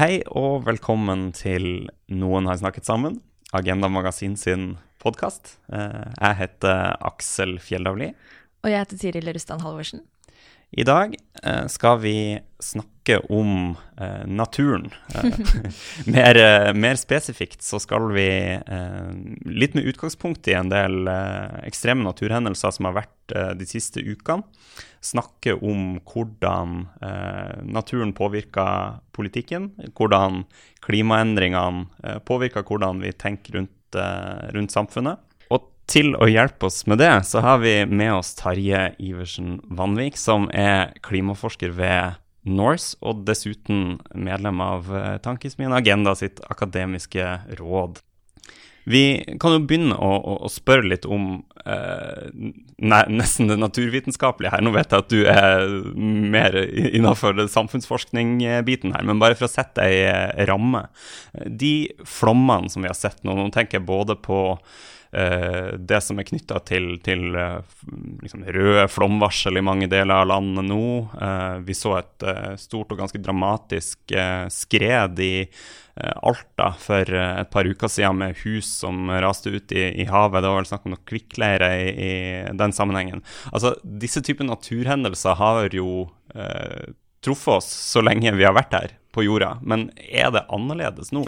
Hei og velkommen til Noen har snakket sammen, Agenda Magasin sin podkast. Jeg heter Aksel Fjellavli. Og jeg heter Tiril Rustan Halvorsen. I dag eh, skal vi snakke om eh, naturen. Eh, mer, mer, spesifikt så skal vi, litt med utgangspunkt i en del ekstreme naturhendelser som har vært de siste ukene, snakke om hvordan naturen påvirker politikken, hvordan klimaendringene påvirker hvordan vi tenker rundt, rundt samfunnet til å hjelpe oss med det, så har vi med oss Tarje Iversen Vanvik, som er klimaforsker ved Norse, og dessuten medlem av eh, Tankesmien Agenda sitt akademiske råd. Vi kan jo begynne å, å, å spørre litt om eh, ne, nesten det naturvitenskapelige her. Nå vet jeg at du er mer innafor samfunnsforskning-biten her, men bare for å sette ei eh, ramme. De flommene som vi har sett nå, nå tenker jeg både på det som er knytta til, til eh, liksom røde flomvarsel i mange deler av landet nå. Eh, vi så et stort og ganske dramatisk skred i Alta for et par uker siden med hus som raste ut i, i havet. Det var vel snakk om noe kvikkleire i, i, den sammenhengen. Altså, Disse typer naturhendelser har jo eh, truffet oss så lenge vi har vært her på jorda, men er det annerledes nå?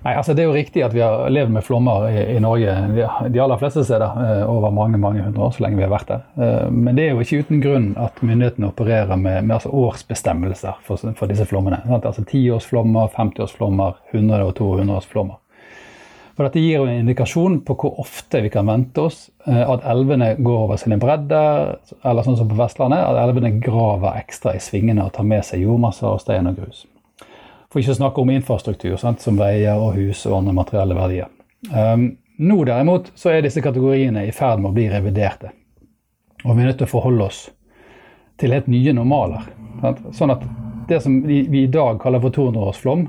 Nei, altså Det er jo riktig at vi har levd med flommer i, i Norge de, aller fleste steder eh, over mange mange hundre år, så lenge vi har vært der. Eh, men det er jo ikke uten grunn at myndighetene opererer med, med altså årsbestemmelser for, for, disse flommene. Sant? Altså Tiårsflommer, 50-årsflommer, 100- og 200-årsflommer. For Dette gir jo en indikasjon på hvor ofte vi kan vente oss eh, at elvene går over sine bredder, eller sånn som på Vestlandet, at elvene graver ekstra i svingene og tar med seg jordmasser, stein og grus. For ikke å snakke om infrastruktur, sant, som veier og hus og andre materielle verdier. Um, nå derimot så er disse kategoriene i ferd med å bli reviderte. Og vi er nødt til å forholde oss til helt nye normaler. Sant? Sånn at det som vi, vi i dag kaller for 200-årsflom,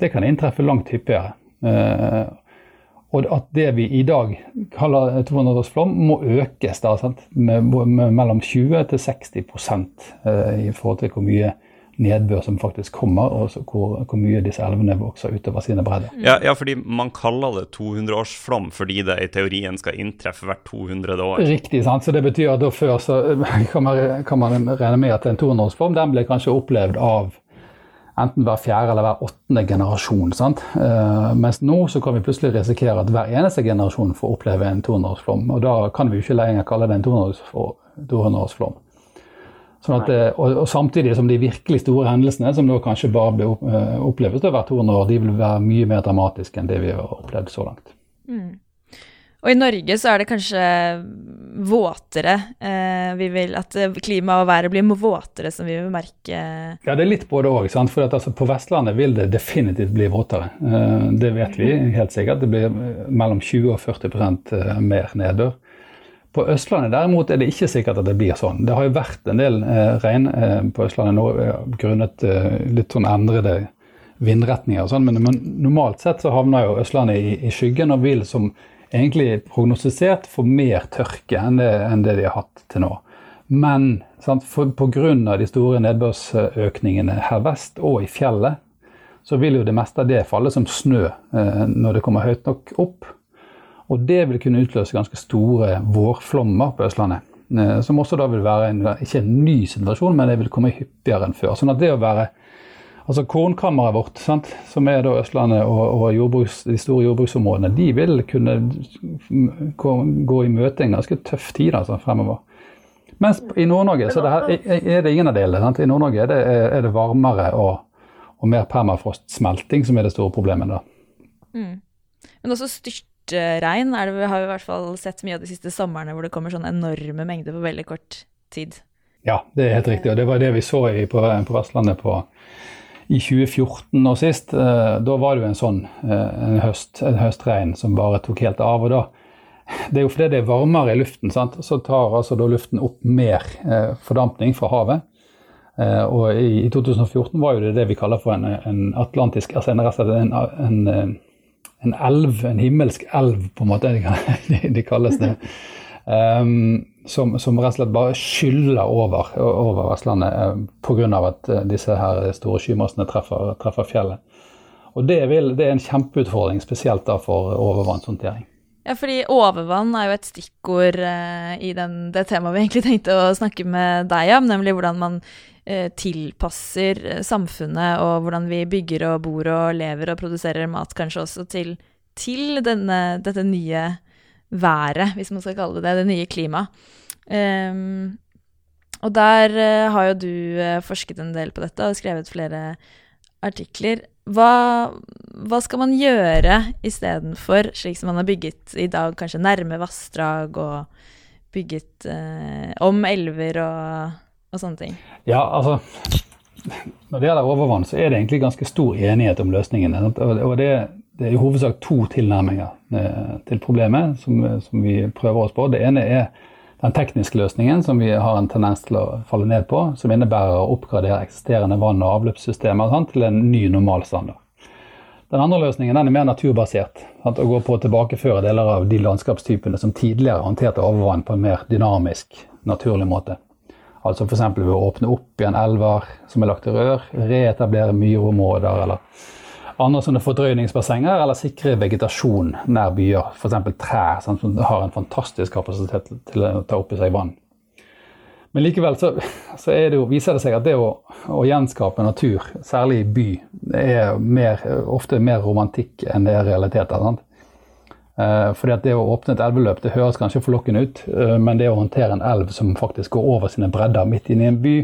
det kan inntreffe langt hyppigere. Uh, og at det vi i dag kaller 200-årsflom, må økes da, med, med, mellom 20 til 60 uh, i forhold til hvor mye nedbør som faktisk kommer, og hvor, hvor, mye disse elvene vokser utover sine bredder. Ja, ja, fordi man kaller det 200-årsflom fordi det i teorien skal inntreffe hvert 200 år. Riktig, sant? så det betyr at da før så kan man, kan man regne med at en 200-årsflom den ble kanskje opplevd av enten hver fjerde eller hver åttende generasjon. sant? Uh, mens nå så kan vi plutselig risikere at hver eneste generasjon får oppleve en 200-årsflom. Og da kan vi jo ikke lenger kalle det en 200-årsflom. Sånn at, eh, og, og, Samtidig som de virkelig store hendelsene, som da kanskje bare blir opplevd oppleves over 200 år, de vil være mye mer dramatiske enn det vi har opplevd så langt. Mm. Og i Norge så er det kanskje våtere. Eh, vi vil at klimaet og været blir våtere, som vi vil merke. Ja, det er litt både òg. For altså, på Vestlandet vil det definitivt bli våtere. Eh, det vet vi helt sikkert. Det blir mellom 20 og 40% mer nedbør. På Østlandet derimot er det ikke sikkert at det blir sånn. Det har jo vært en del eh, regn eh, på Østlandet nå eh, grunnet eh, litt sånn endrede vindretninger og sånn, men, men, normalt sett så havner jo Østlandet i, i, skyggen og vil som egentlig prognostisert få mer tørke enn det, enn det de har hatt til nå. Men på grunn av de store nedbørsøkningene her vest og i fjellet, så vil jo det meste av det falle som snø eh, når det kommer høyt nok opp. Og det vil kunne utløse ganske store vårflommer på Østlandet. Eh, som også da vil være en, ikke en ny situasjon, men det vil komme hyppigere enn før. Sånn at det å være Altså Kornkammeret vårt, sant, som er da Østlandet og, og de store jordbruksområdene, de vil kunne gå, i møte en ganske tøff tid altså, fremover. Mens i Nord-Norge så det er det ingen av delene. I Nord-Norge er, er, det varmere og, og mer permafrostsmelting som er det store problemet. da. Mm. Men også styrt regn er det, har i hvert fall sett mye av de siste somrene hvor det kommer sånne enorme mengder på veldig kort tid. Ja, det er helt riktig. Og det var det vi så i, på, på, Vestlandet på, i 2014 og sist. Eh, da var det jo en sånn eh, en høst, en høstregn som bare tok helt av. og da det er jo fordi det er varmere i luften, sant? så tar altså da luften opp mer eh, fordampning fra havet. Eh, og i, i, 2014 var jo det det vi kaller for en, en atlantisk altså en, en, en, en, elv, en himmelsk elv, på en måte, de, kalles det. Um, som, som, rett og slett bare skyller over, over Vestlandet eh, pga. at eh, disse her store skymassene treffer, treffer fjellet. Og det, vil, det, er en kjempeutfordring, spesielt da for overvannshåndtering. Ja, fordi overvann er jo et stikkord uh, i den, det temaet vi egentlig tenkte å snakke med deg om, nemlig hvordan man uh, tilpasser eh, samfunnet og hvordan vi bygger og bor og lever og produserer mat kanskje også til, til denne, dette nye været, hvis man skal kalle det det, det nye klimaet. Um, og der har jo du forsket en del på dette og skrevet flere artikler. Hva, hva skal man gjøre istedenfor, slik som man har bygget i dag, kanskje nærme vassdrag og bygget eh, om elver og, og, sånne ting? Ja, altså Når det gjelder overvann, så er det egentlig ganske stor enighet om løsningene. Og det, det er i hovedsak to tilnærminger eh, til problemet som, som vi prøver oss på. Det ene er den tekniske løsningen som vi har en tendens til å falle ned på, som innebærer å oppgradere eksisterende vann- og avløpssystemer sant, til en ny normalstandard. Den andre løsningen den er mer naturbasert. Sant, og går på å tilbakeføre deler av de landskapstypene som tidligere håndterte overvann på en mer dynamisk, naturlig måte. Altså F.eks. ved å åpne opp igjen elver som er lagt i rør, reetablere myrområder eller andre sånne fordrøyningsbassenger eller sikre vegetasjon nær byer. F.eks. trær som har en fantastisk kapasitet til å ta opp i seg vann. Men likevel så, så det jo, viser det seg at det å, å, gjenskape natur, særlig i by, er mer, ofte mer romantikk enn det er realiteter. sant? Eh, fordi at Det å åpne et elveløp det høres kanskje forlokkende ut, eh, men det å håndtere en elv som faktisk går over sine bredder midt inne i en by,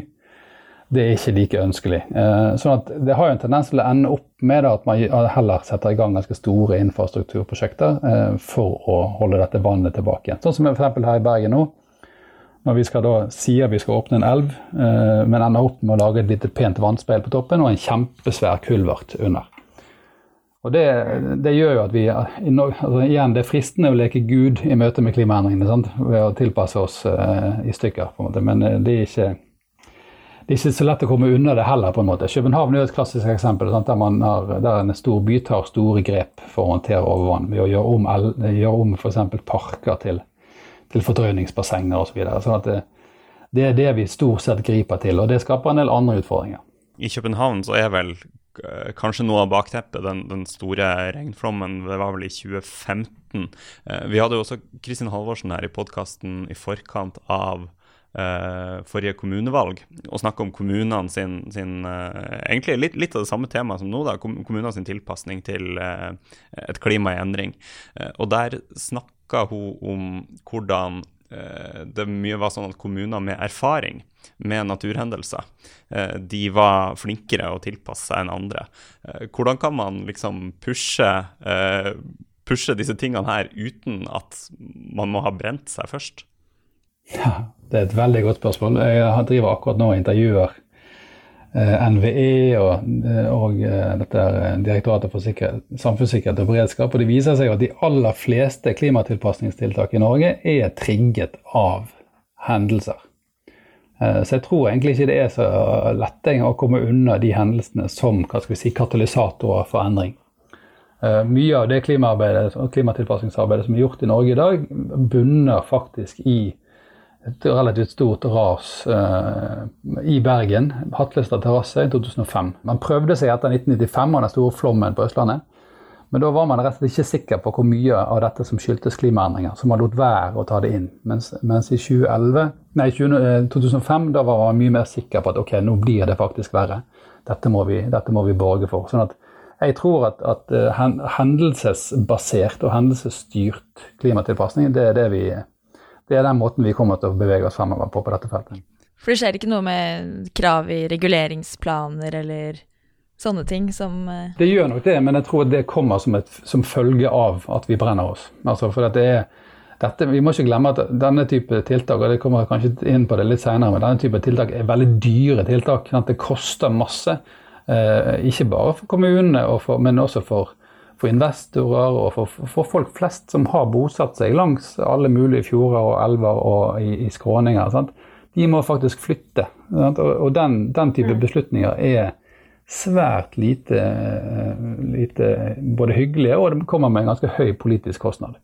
det er ikke like ønskelig. Eh, sånn at Det har jo en tendens til å ende opp med at man heller setter i gang ganske store infrastrukturprosjekter eh, for å holde dette vannet tilbake igjen. Sånn som f.eks. her i Bergen nå. Når vi skal da sier vi skal åpne en elv, eh, men ender opp med å lage et lite pent vannspeil på toppen og en kjempesvær kulvert under. Og det, det, gjør jo at vi altså Igjen, det er fristende å leke Gud i møte med klimaendringene sant? ved å tilpasse oss i stykker. på en måte, Men det er ikke det er ikke så lett å komme unna det heller. på en måte. København er et klassisk eksempel der, har, der en stor by tar store grep for å håndtere overvann. Ved å gjøre om, gjøre om f.eks. parker til, til fordrøyningsbassenger osv. Så videre. sånn det, det er det vi stort sett griper til, og det skaper en del andre utfordringer. I København så er vel eh, kanskje noe av bakteppet den, den, store regnflommen. Det var vel i 2015. Eh, vi hadde jo også Kristin Halvorsen her i podkasten i forkant av forrige kommunevalg, og snakke om kommunene sin, sin uh, Egentlig litt, litt, av det samme temaet som nå, da, kommunene sin tilpasning til uh, et klima i endring. og der snakka hun om hvordan det mye var sånn at kommuner med erfaring med naturhendelser, de var flinkere å tilpasse seg enn andre. hvordan kan man liksom pushe pushe disse tingene her uten at man må ha brent seg først? Ja, Det er et veldig godt spørsmål. Jeg driver akkurat nå og intervjuer eh, NVE og, eh, og eh, dette Direktoratet for samfunnssikkerhet og beredskap. og Det viser seg at de aller fleste klimatilpasningstiltak i Norge er trigget av hendelser. Så jeg tror egentlig ikke det er så lett å komme unna de hendelsene som hva skal vi si, katalysatorer for endring. Mye av det klimatilpasningsarbeidet som er gjort i Norge i dag, bunner faktisk i et relativt stort ras eh, i Bergen. Hatlestad terrasse i 2005. Man prøvde seg etter 1995 og den store flommen på Østlandet. Men da var man rett og slett ikke sikker på hvor mye av dette som skyldtes klimaendringer. Så man lot være å ta det inn. Mens, mens i 2011, nei, 20, 2005 da var man mye mer sikker på at ok, nå blir det faktisk verre. Dette må vi, dette må vi borge for. Sånn at jeg tror at, at uh, hendelsesbasert og hendelsesstyrt klimatilpasning det er det vi det er den måten vi kommer til å bevege oss fremover på på dette feltet. For det skjer ikke noe med krav i reguleringsplaner eller sånne ting som uh... Det gjør nok det, men jeg tror det kommer som, et, som følge av at vi brenner oss. Altså for det er, dette, vi må ikke glemme at denne type tiltak og det kommer kanskje inn på det litt senere, men denne type tiltak er veldig dyre tiltak. Sant? det koster masse. Eh, ikke bare for kommunene, for, men også for, for investorer og for, for, folk flest som har bosatt seg langs alle mulige fjorder og elver og i, i skråninger. Sant? De må faktisk flytte. Sant? Og, og den, den, type mm. beslutninger er svært lite, lite både hyggelige, og det kommer med en ganske høy politisk kostnad.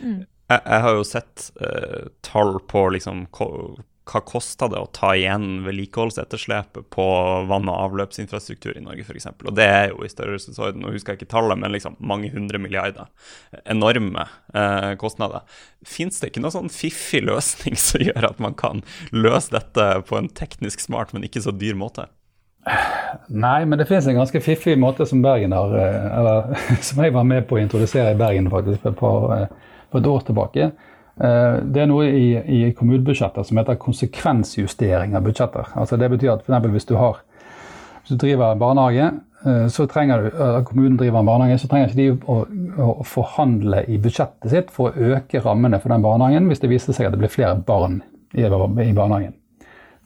Mm. Jeg, jeg, har jo sett uh, tall på liksom hva kosta det å ta igjen vedlikeholdsetterslepet på vann- og avløpsinfrastruktur i Norge f.eks. Og det er jo i størrelsesorden, nå husker jeg ikke tallet, men liksom mange hundre milliarder. Enorme eh, kostnader. Fins det ikke noen sånn fiffig løsning som gjør at man kan løse dette på en teknisk smart, men ikke så dyr måte? Nei, men det finnes en ganske fiffig måte som Bergen har, eh, eller som jeg var med på å introdusere i Bergen faktisk for et, par, eh, for et år tilbake. Eh, det er noe i, i kommunebudsjetter som heter konsekvensjustering av budsjetter. Altså det betyr at for hvis du har hvis du driver en barnehage, eh, så trenger du, kommunen driver en barnehage, så trenger ikke de å, å, forhandle i budsjettet sitt for å øke rammene for den barnehagen hvis det viser seg at det blir flere barn i, i barnehagen.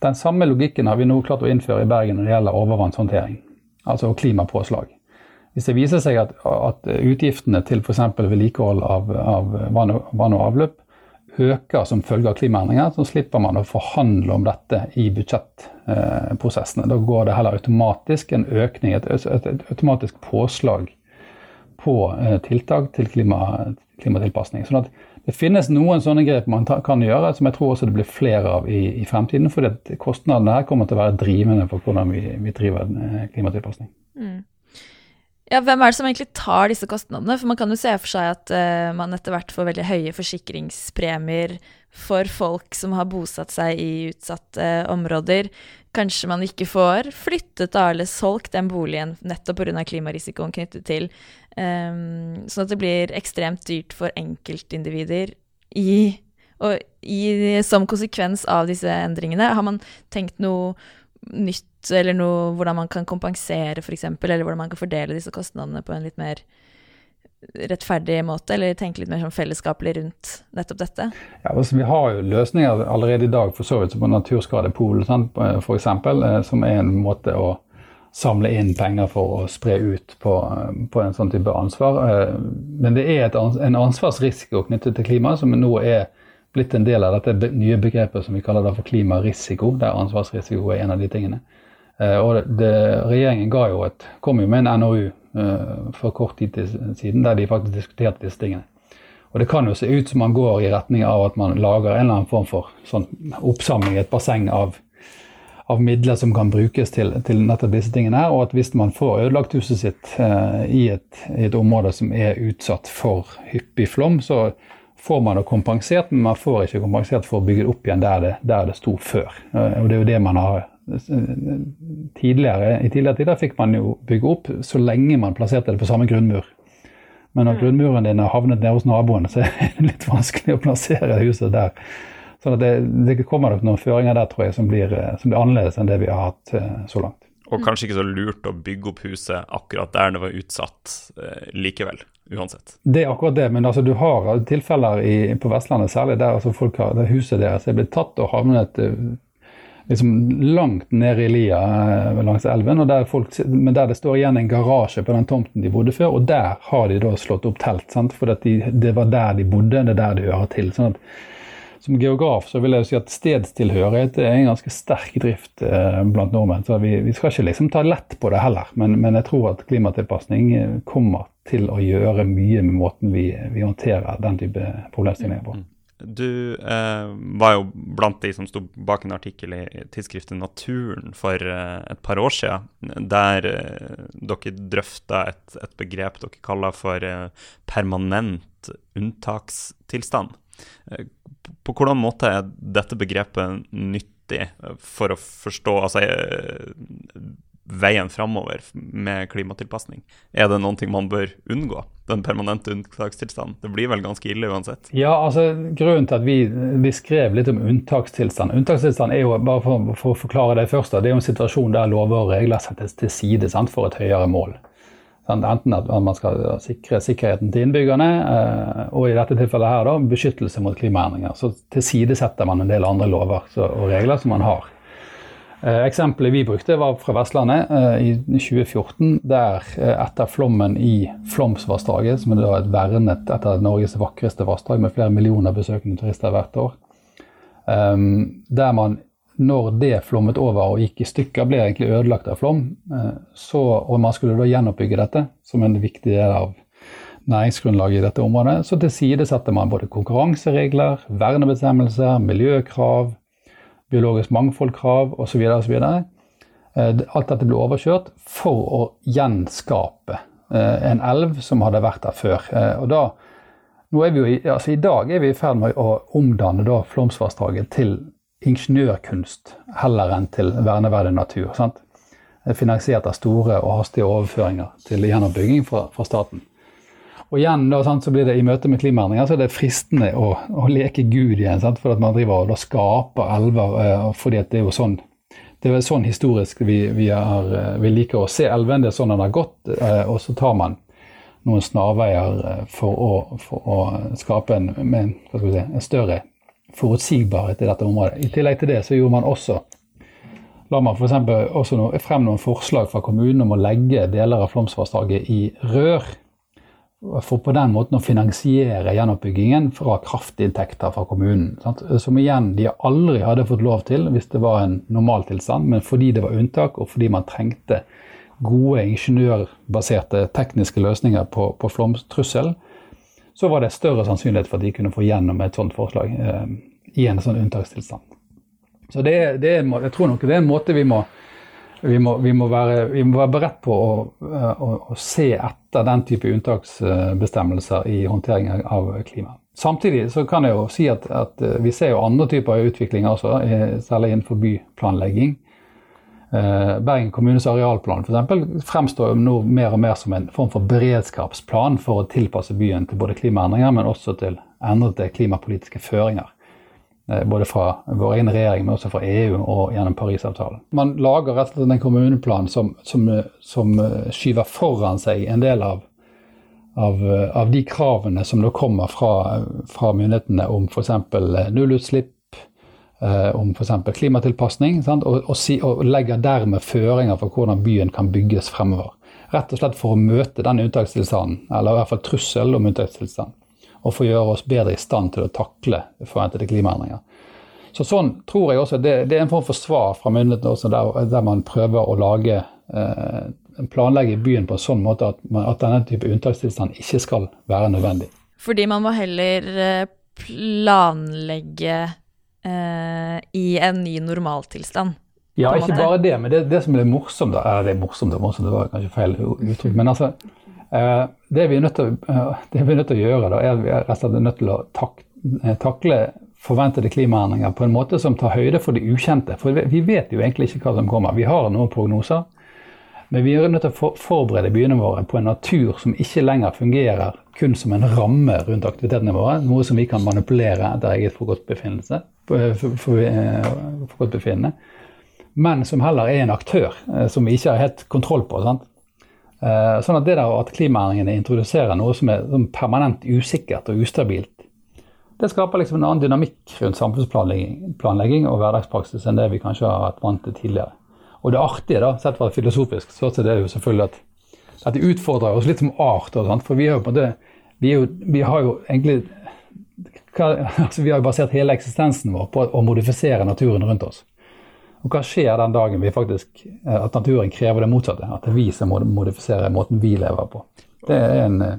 Den samme logikken har vi nå klart å innføre i Bergen når det gjelder overvannshåndtering, altså klimapåslag. Hvis det viser seg at, at utgiftene til f.eks. vedlikehold av, av vann, og, vann og avløp øker som følge av klimaendringer, så slipper man å forhandle om dette i budsjettprosessene. Da går det heller automatisk en økning, et, et, et automatisk påslag på eh, tiltak til klima, klimatilpasning. Sånn at det finnes noen sånne grep man kan gjøre, som jeg tror også det blir flere av i, i fremtiden. For kostnadene her kommer til å være drivende for hvordan vi, vi driver eh, klimatilpasning. Mm. Ja, Hvem er det som egentlig tar disse kostnadene? For Man kan jo se for seg at uh, man etter hvert får veldig høye forsikringspremier for folk som har bosatt seg i utsatte områder. Kanskje man ikke får flyttet da, eller solgt den boligen nettopp pga. klimarisikoen knyttet til. Um, sånn at det blir ekstremt dyrt for enkeltindivider i, og i, som konsekvens av disse endringene. Har man tenkt noe nytt, eller noe, hvordan man kan kompensere, f.eks., eller hvordan man kan fordele disse kostnadene på en litt mer rettferdig måte, eller tenke litt mer sånn fellesskapelig rundt nettopp dette? Ja, altså Vi har jo løsninger allerede i dag for så vidt på Naturskadepol f.eks., eh, som er en måte å samle inn penger for å spre ut på, på en sånn type ansvar. Eh, men det er et, en ansvarsrisiko knyttet til klima som nå er blitt en del av dette nye begrepet som vi kaller for klimarisiko, der ansvarsrisiko er en av de tingene. Eh, og det, Regjeringen ga jo et, kom jo med en NOU eh, for kort tid siden der de faktisk diskuterte disse tingene. Og Det kan jo se ut som man går i retning av at man lager en eller annen form for sånn oppsamling i et basseng av, av, midler som kan brukes til, til, nettopp disse tingene. her, Og at hvis man får ødelagt huset sitt eh, i, et, i, et, område som er utsatt for hyppig flom, så får man det kompensert, men man får ikke kompensert for å bygge det opp igjen der det, der det sto før. Eh, og det er jo det man har tidligere, I tidligere tider fikk man jo bygge opp så lenge man plasserte det på samme grunnmur. Men når mm. grunnmuren din har havnet nede hos naboen, så er det litt vanskelig å plassere huset der. Så det, det kommer nok noen føringer der tror jeg, som blir, som blir annerledes enn det vi har hatt eh, så langt. Og kanskje ikke så lurt å bygge opp huset akkurat der det var utsatt eh, likevel, uansett. Det er akkurat det, men altså, du har tilfeller i, på Vestlandet, særlig der altså, folk har, der huset deres er blitt tatt og havnet eh, liksom, langt ned i lia eh, langs elven, der folk, men der det står igjen en garasje på den tomten de bodde før, og der har de da slått opp telt. Sant? For de, det var der de bodde, det er der de hører til. sånn at som geograf så vil jeg si at stedstilhørighet er en ganske sterk drift eh, blant nordmenn. Så vi, vi, skal ikke liksom ta lett på det heller, men, men, jeg tror at klimatilpasning eh, kommer til å gjøre mye med måten vi, vi håndterer den type problemstillinger på. Mm. Du eh, var jo blant de som sto bak en artikkel i tidsskriftet Naturen for eh, et par år siden, der eh, dere drøfta et, et, begrep dere kaller for eh, permanent unntakstilstand. Eh, på hvordan måte er dette begrepet nyttig for å forstå altså, eh, veien framover med klimatilpasning? Er det noe man bør unngå? Den permanente unntakstilstanden? Det blir vel ganske ille uansett? Ja, altså Grunnen til at vi, vi skrev litt om unntakstilstand Unntakstilstand er jo, bare for, for, å forklare det først, det er jo en situasjon der lover og regler settes til side sant, for et høyere mål. Enten at man skal sikre sikkerheten til innbyggerne, og i dette tilfellet her da, beskyttelse mot klimaendringer. Så tilsidesetter man en del andre lover og regler som man har. Eh, eksempelet vi brukte, var fra Vestlandet eh, i 2014. Der eh, etter flommen i Flåmsvassdraget, som er et vernet etter Norges vakreste vassdrag med flere millioner besøkende turister hvert år, der man når det flommet over og gikk i stykker, ble egentlig ødelagt av flom, så, og man skulle da gjenoppbygge dette som en viktig del av næringsgrunnlaget i dette området, så tilsidesetter man både konkurranseregler, vernebestemmelser, miljøkrav, biologisk mangfoldkrav osv. osv. Eh, alt dette ble overkjørt for å gjenskape eh, en elv som hadde vært der før. Eh, og da, nå er vi jo, altså I dag er vi i ferd med å omdanne da Flåmsvassdraget til ingeniørkunst heller enn til verneverdig natur. sant? Finansiert av store og hastige overføringer til gjenoppbygging fra, fra staten. Og igjen da, sant, så blir det I møte med klimaendringer så er det fristende å, å leke Gud igjen. Sant, for at man driver og skaper elver. Eh, fordi det er jo sånn det er sånn historisk vi, vi, er, eh, vi, liker å se elven. Det er sånn den har gått. Eh, og så tar man noen snarveier for å, for å skape en, en, si, en, større forutsigbarhet i dette området. I tillegg til det så gjorde man også la man f.eks. også noe, frem noen forslag fra kommunen om å legge deler av Flåmsvassdraget i rør for på den måten å finansiere gjenoppbyggingen fra kraftinntekter fra kommunen. Sant? Som igjen de aldri hadde fått lov til hvis det var en normaltilstand, men fordi det var unntak, og fordi man trengte gode ingeniørbaserte tekniske løsninger på, på flomtrusselen, så var det større sannsynlighet for at de kunne få gjennom et sånt forslag eh, i en sånn unntakstilstand. Så det, det, jeg tror nok det er en måte vi må vi må, vi må, være, vi må være, beredt på å, å, å, se etter den type unntaksbestemmelser i håndteringen av klima. Samtidig så kan jeg jo si at, at vi ser jo andre typer utvikling også, særlig innenfor byplanlegging. Eh, Bergen kommunes arealplan for eksempel, fremstår nå mer og mer som en form for beredskapsplan for å tilpasse byen til både klimaendringer, men også til endrede klimapolitiske føringer. Eh, både fra vår egen regjering, men også fra EU og gjennom Parisavtalen. Man lager rett og slett en kommuneplan som, som, som eh, skyver foran seg en del av, av, av de kravene som nå kommer fra, fra myndighetene om f.eks. nullutslipp, om f.eks. klimatilpasning, og, og, si, og, legger dermed føringer for hvordan byen kan bygges fremover. Rett og slett for å møte den unntakstilstanden, eller i hvert fall trussel om unntakstilstand og for å gjøre oss bedre i stand til å takle forventede klimaendringer. Så sånn tror jeg også, Det, det er en form for svar fra myndighetene også, der, der, man prøver å lage eh, planlegge byen på en sånn måte at, man, at denne type unntakstilstand ikke skal være nødvendig. Fordi man må heller eh, planlegge eh, i en ny normaltilstand. Ja, ikke bare det, men det, det som er morsomt, eller det er morsomt, det, er morsomt, det var kanskje feil uttrykk. Men altså, Eh, det vi til, eh, er nødt til å gjøre, da, er at vi er rett og slett nødt til å tak, eh, takle forventede klimaendringer på en måte som tar høyde for det ukjente. For vi vet jo egentlig ikke hva som kommer. Vi har noen prognoser, men vi er nødt til å forberede byene våre på en natur som ikke lenger fungerer kun som en ramme rundt aktivitetene våre, noe som vi kan manipulere etter eget forgodtbefinnende, for, for, for men som heller er en aktør som vi ikke har helt kontroll på. Sant? Eh, sånn at det der at klimaendringene introduserer noe som er permanent usikkert og ustabilt, det skaper liksom en annen dynamikk rundt samfunnsplanlegging og hverdagspraksis enn det vi kanskje har vært vant til tidligere. Og det artige, da, sett fra filosofisk, så er det jo selvfølgelig at dette utfordrer oss litt som art. for vi, det, vi, jo, vi, har jo egentlig hva, altså Vi har jo basert hele eksistensen vår på å modifisere naturen rundt oss. Og hva skjer den dagen vi faktisk, eh, at naturen krever det motsatte? At det er vi som må modifisere måten vi lever på. Det er en uh,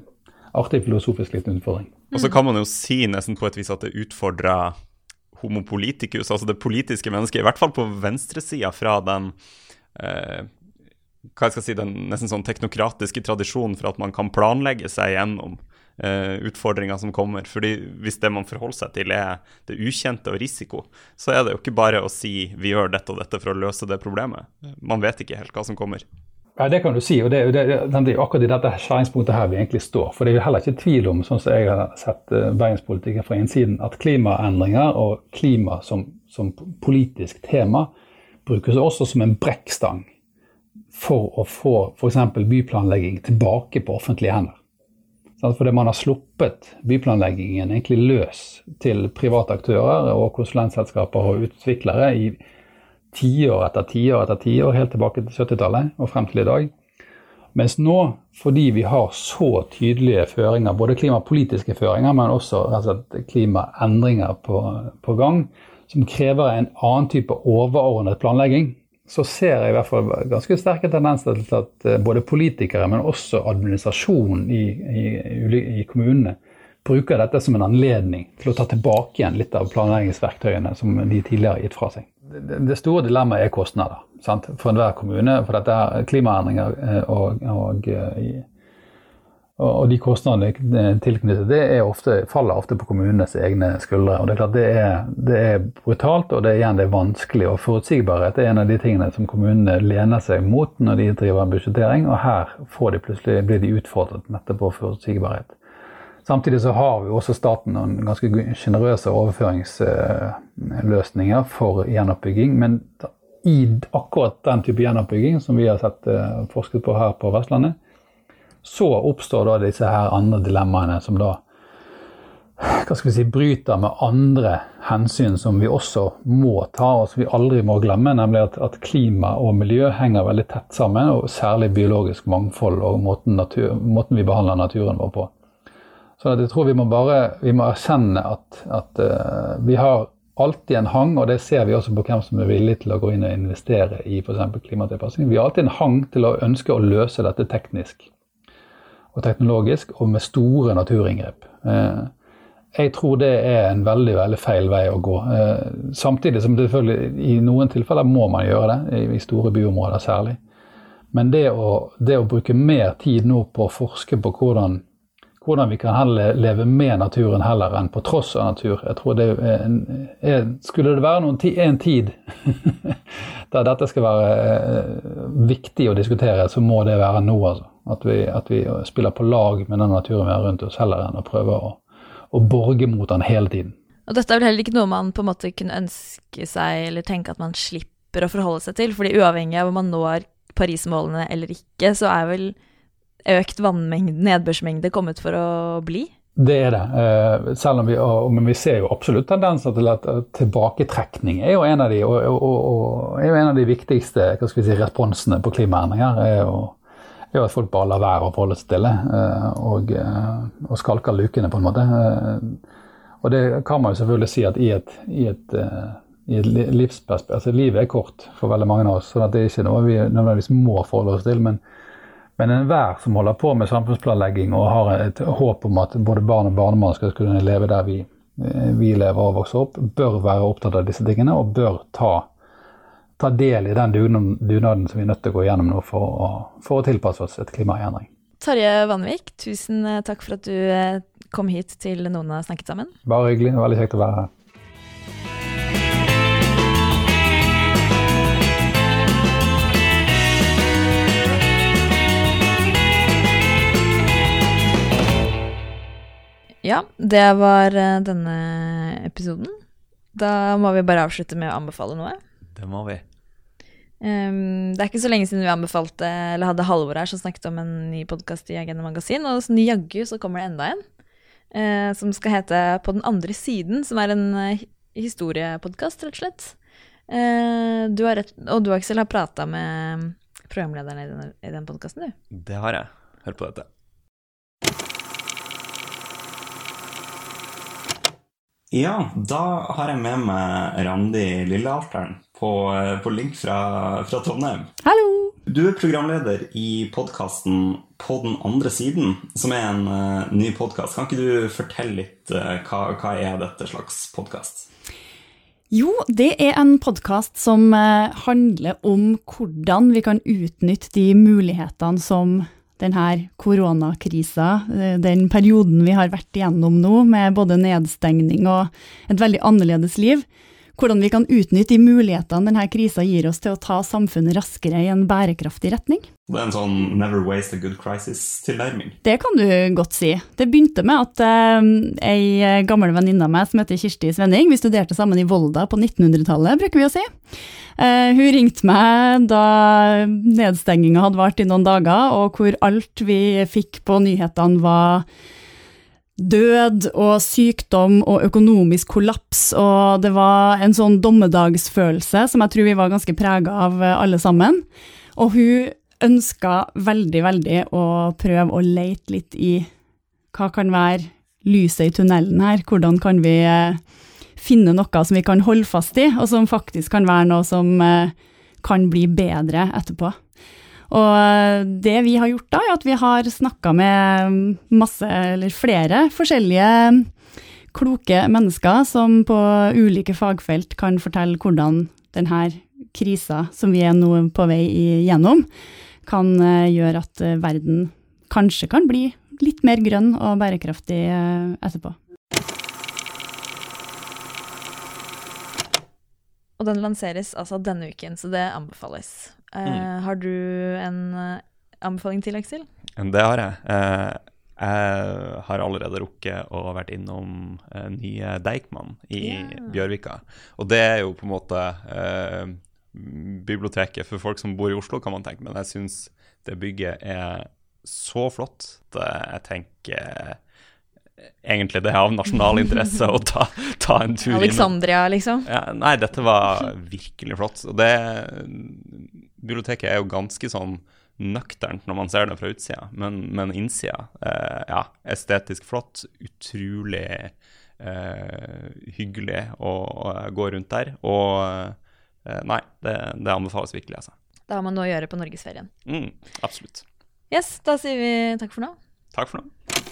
artig filosofisk liten utfordring. Og så kan man jo si nesten på et vis at det utfordrer homopolitikus, altså det politiske mennesket, i hvert fall på venstresida fra den uh, hva jeg skal si, den nesten sånn teknokratiske tradisjonen for at man kan planlegge seg gjennom uh, utfordringer som kommer. fordi Hvis det man forholder seg til er det ukjente og risiko, så er det jo ikke bare å si vi gjør dette og dette for å løse det problemet. Man vet ikke helt hva som kommer. Ja, Det kan du si, og det, det, det er akkurat i dette skjæringspunktet her vi egentlig står. For det er jo heller ikke tvil om, sånn som jeg har sett uh, bergenspolitikken fra innsiden, at klimaendringer og klima som, som politisk tema brukes også som en brekkstang for å få f.eks. byplanlegging tilbake på offentlige hender. Fordi man har sluppet byplanleggingen egentlig løs til private aktører og konsulentselskaper og utviklere i tiår etter tiår etter tiår, helt tilbake til 70-tallet og frem til i dag. Mens nå, fordi vi har så tydelige føringer, både klimapolitiske føringer, men også altså, klimaendringer på, på gang, som krever en annen type overordnet planlegging, så ser jeg i hvert fall ganske sterke tendenser til at eh, både politikere, men også administrasjonen i, i, i, kommunene bruker dette som en anledning til å ta tilbake igjen litt av planleggingsverktøyene som de tidligere har gitt fra seg. Det, store dilemmaet er kostnader sant? for enhver kommune. For dette er klimaendringer eh, og, og, eh, og, de kostnadene tilknyttet det ofte, faller ofte på kommunenes egne skuldre. og Det er klart det er, det er brutalt, og det er, igjen, det er vanskelig. og Forutsigbarhet er en av de tingene som kommunene lener seg mot når de driver budsjettering. Og her de plutselig, blir de utfordret nettopp på forutsigbarhet. Samtidig så har vi også staten noen ganske sjenerøse overføringsløsninger for gjenoppbygging. Men i akkurat den type gjenoppbygging som vi har sett eh, forsket på her på Vestlandet, så oppstår da disse her andre dilemmaene som da hva skal vi si, bryter med andre hensyn som vi også må ta, og som vi aldri må glemme, nemlig at, at klima og miljø henger veldig tett sammen, og særlig biologisk mangfold og måten, natur, måten vi behandler naturen vår på. Så jeg tror vi må bare vi må erkjenne at, at uh, vi har alltid en hang, og det ser vi også på hvem som er villig til å gå inn og investere i f.eks. klimatilpasning. Vi har alltid en hang til å ønske å løse dette teknisk og teknologisk og med store naturinngrep. Uh, jeg tror det er en veldig veldig feil vei å gå. Uh, samtidig som det selvfølgelig i noen tilfeller må man gjøre det, i, store byområder særlig. Men det å, det å bruke mer tid nå på å forske på hvordan hvordan vi kan heller leve med naturen heller enn på tross av natur. Jeg tror det er, er Skulle det være ti, en tid der dette skal være eh, viktig å diskutere, så må det være nå. altså. At vi, at vi, spiller på lag med den naturen vi har rundt oss, heller enn å prøve å, å borge mot den hele tiden. Og dette er vel heller ikke noe man på en måte kunne ønske seg eller tenke at man slipper å forholde seg til. fordi uavhengig av om man når Paris-målene eller ikke, så er vel økt vannmengde, nedbørsmengde kommet for å bli? Det er det. Eh, selv om vi, men vi ser jo absolutt tendenser til at tilbaketrekning er jo en av de, og, og, og en av de viktigste si, responsene på klimaendringer. er jo, jo at folk bare lar være å forholde seg stille eh, og, eh, og skalker lukene, på en måte. Og det kan man jo selvfølgelig si at i et, i et, i et livsperspektiv altså Livet er kort for veldig mange av oss, så det er ikke noe vi nødvendigvis må forholde oss til. men men enhver som holder på med samfunnsplanlegging og har et håp om at både barn og barnebarn skal kunne leve der vi, eh, vi, lever og vokser opp, bør være opptatt av disse tingene og bør ta, ta del i den dugnaden som vi er nødt til å gå gjennom nå for å, for å tilpasse oss et klimaendring. Tarje Vanvik, tusen takk for at du eh, kom hit til Noen har snakket sammen. Bare hyggelig. Veldig kjekt å være her. Ja, det var eh, denne episoden. Da må vi bare avslutte med å anbefale noe. Det må vi. Um, det er ikke så lenge siden vi anbefalte, eller hadde Halvor her som snakket om en ny podkast i Agenda Magasin, og jaggu så kommer det enda en. Uh, som skal hete På den andre siden, som er en uh, historiepodkast, rett og slett. Uh, du har rett, og du, Aksel, har prata med programlederen i den, i den podkasten, du? Det har jeg. Hør på dette. Ja, da har jeg med meg Randi Lillealteren på, på link fra, fra, Trondheim. Hallo! Du er programleder i podkasten På den andre siden, som er en uh, ny podkast. Kan ikke du fortelle litt uh, hva, hva, er dette slags podkast? Jo, det er en podkast som uh, handler om hvordan vi kan utnytte de mulighetene som denne koronakrisa, eh, den perioden vi har vært igjennom nå, med både nedstengning og et veldig annerledes liv, hvordan vi kan utnytte de mulighetene denne krisa gir oss til å ta samfunnet raskere i en bærekraftig retning. Det er en sånn 'never waste a good crisis'-tilnærming? Det kan du godt si. Det begynte med at eh, ei gammel venninne av meg som heter Kirsti Svenning, vi studerte sammen i Volda på 1900-tallet, bruker vi å si. Eh, hun ringte meg da nedstenginga hadde vart i noen dager, og hvor alt vi fikk på nyhetene var død og sykdom og økonomisk kollaps, og det var en sånn dommedagsfølelse som jeg tror vi var ganske prega av eh, alle sammen. Og hun ønska veldig, veldig å prøve å leite litt i hva kan være lyset i tunnelen her, hvordan kan vi eh, finne noe som vi kan holde fast i, og som faktisk kan være noe som eh, kan bli bedre etterpå. Og eh, det vi har gjort da, er at vi har snakka med masse, eller flere forskjellige kloke mennesker som på ulike fagfelt kan fortelle hvordan denne krisa som vi er nå på vei igjennom, kan eh, gjøre at eh, verden kanskje kan bli litt mer grønn og bærekraftig etterpå. Og den lanseres altså denne uken, så det anbefales. Uh, mm. Har du en uh, anbefaling til, Aksel? Det har jeg. Uh, jeg har allerede rukket å vært innom nye Deichman i yeah. Bjørvika. Og det er jo på en måte biblioteket for folk som bor i Oslo, kan man tenke. Men jeg syns det bygget er så flott jeg tenker egentlig det er av nasjonal interesse å ta, ta en tur inn. Alexandria, liksom? Ja, nei, dette var virkelig flott. Og det biblioteket er jo ganske sånn nøkternt når man ser det fra utsida, men, men innsida eh, Ja, estetisk flott. Utrolig eh, hyggelig å, å, gå rundt der. Og eh, nei, det, det, anbefales virkelig, altså. Da har man noe å gjøre på norgesferien. Mm, absolutt. Yes, da sier vi takk for nå. Takk for nå.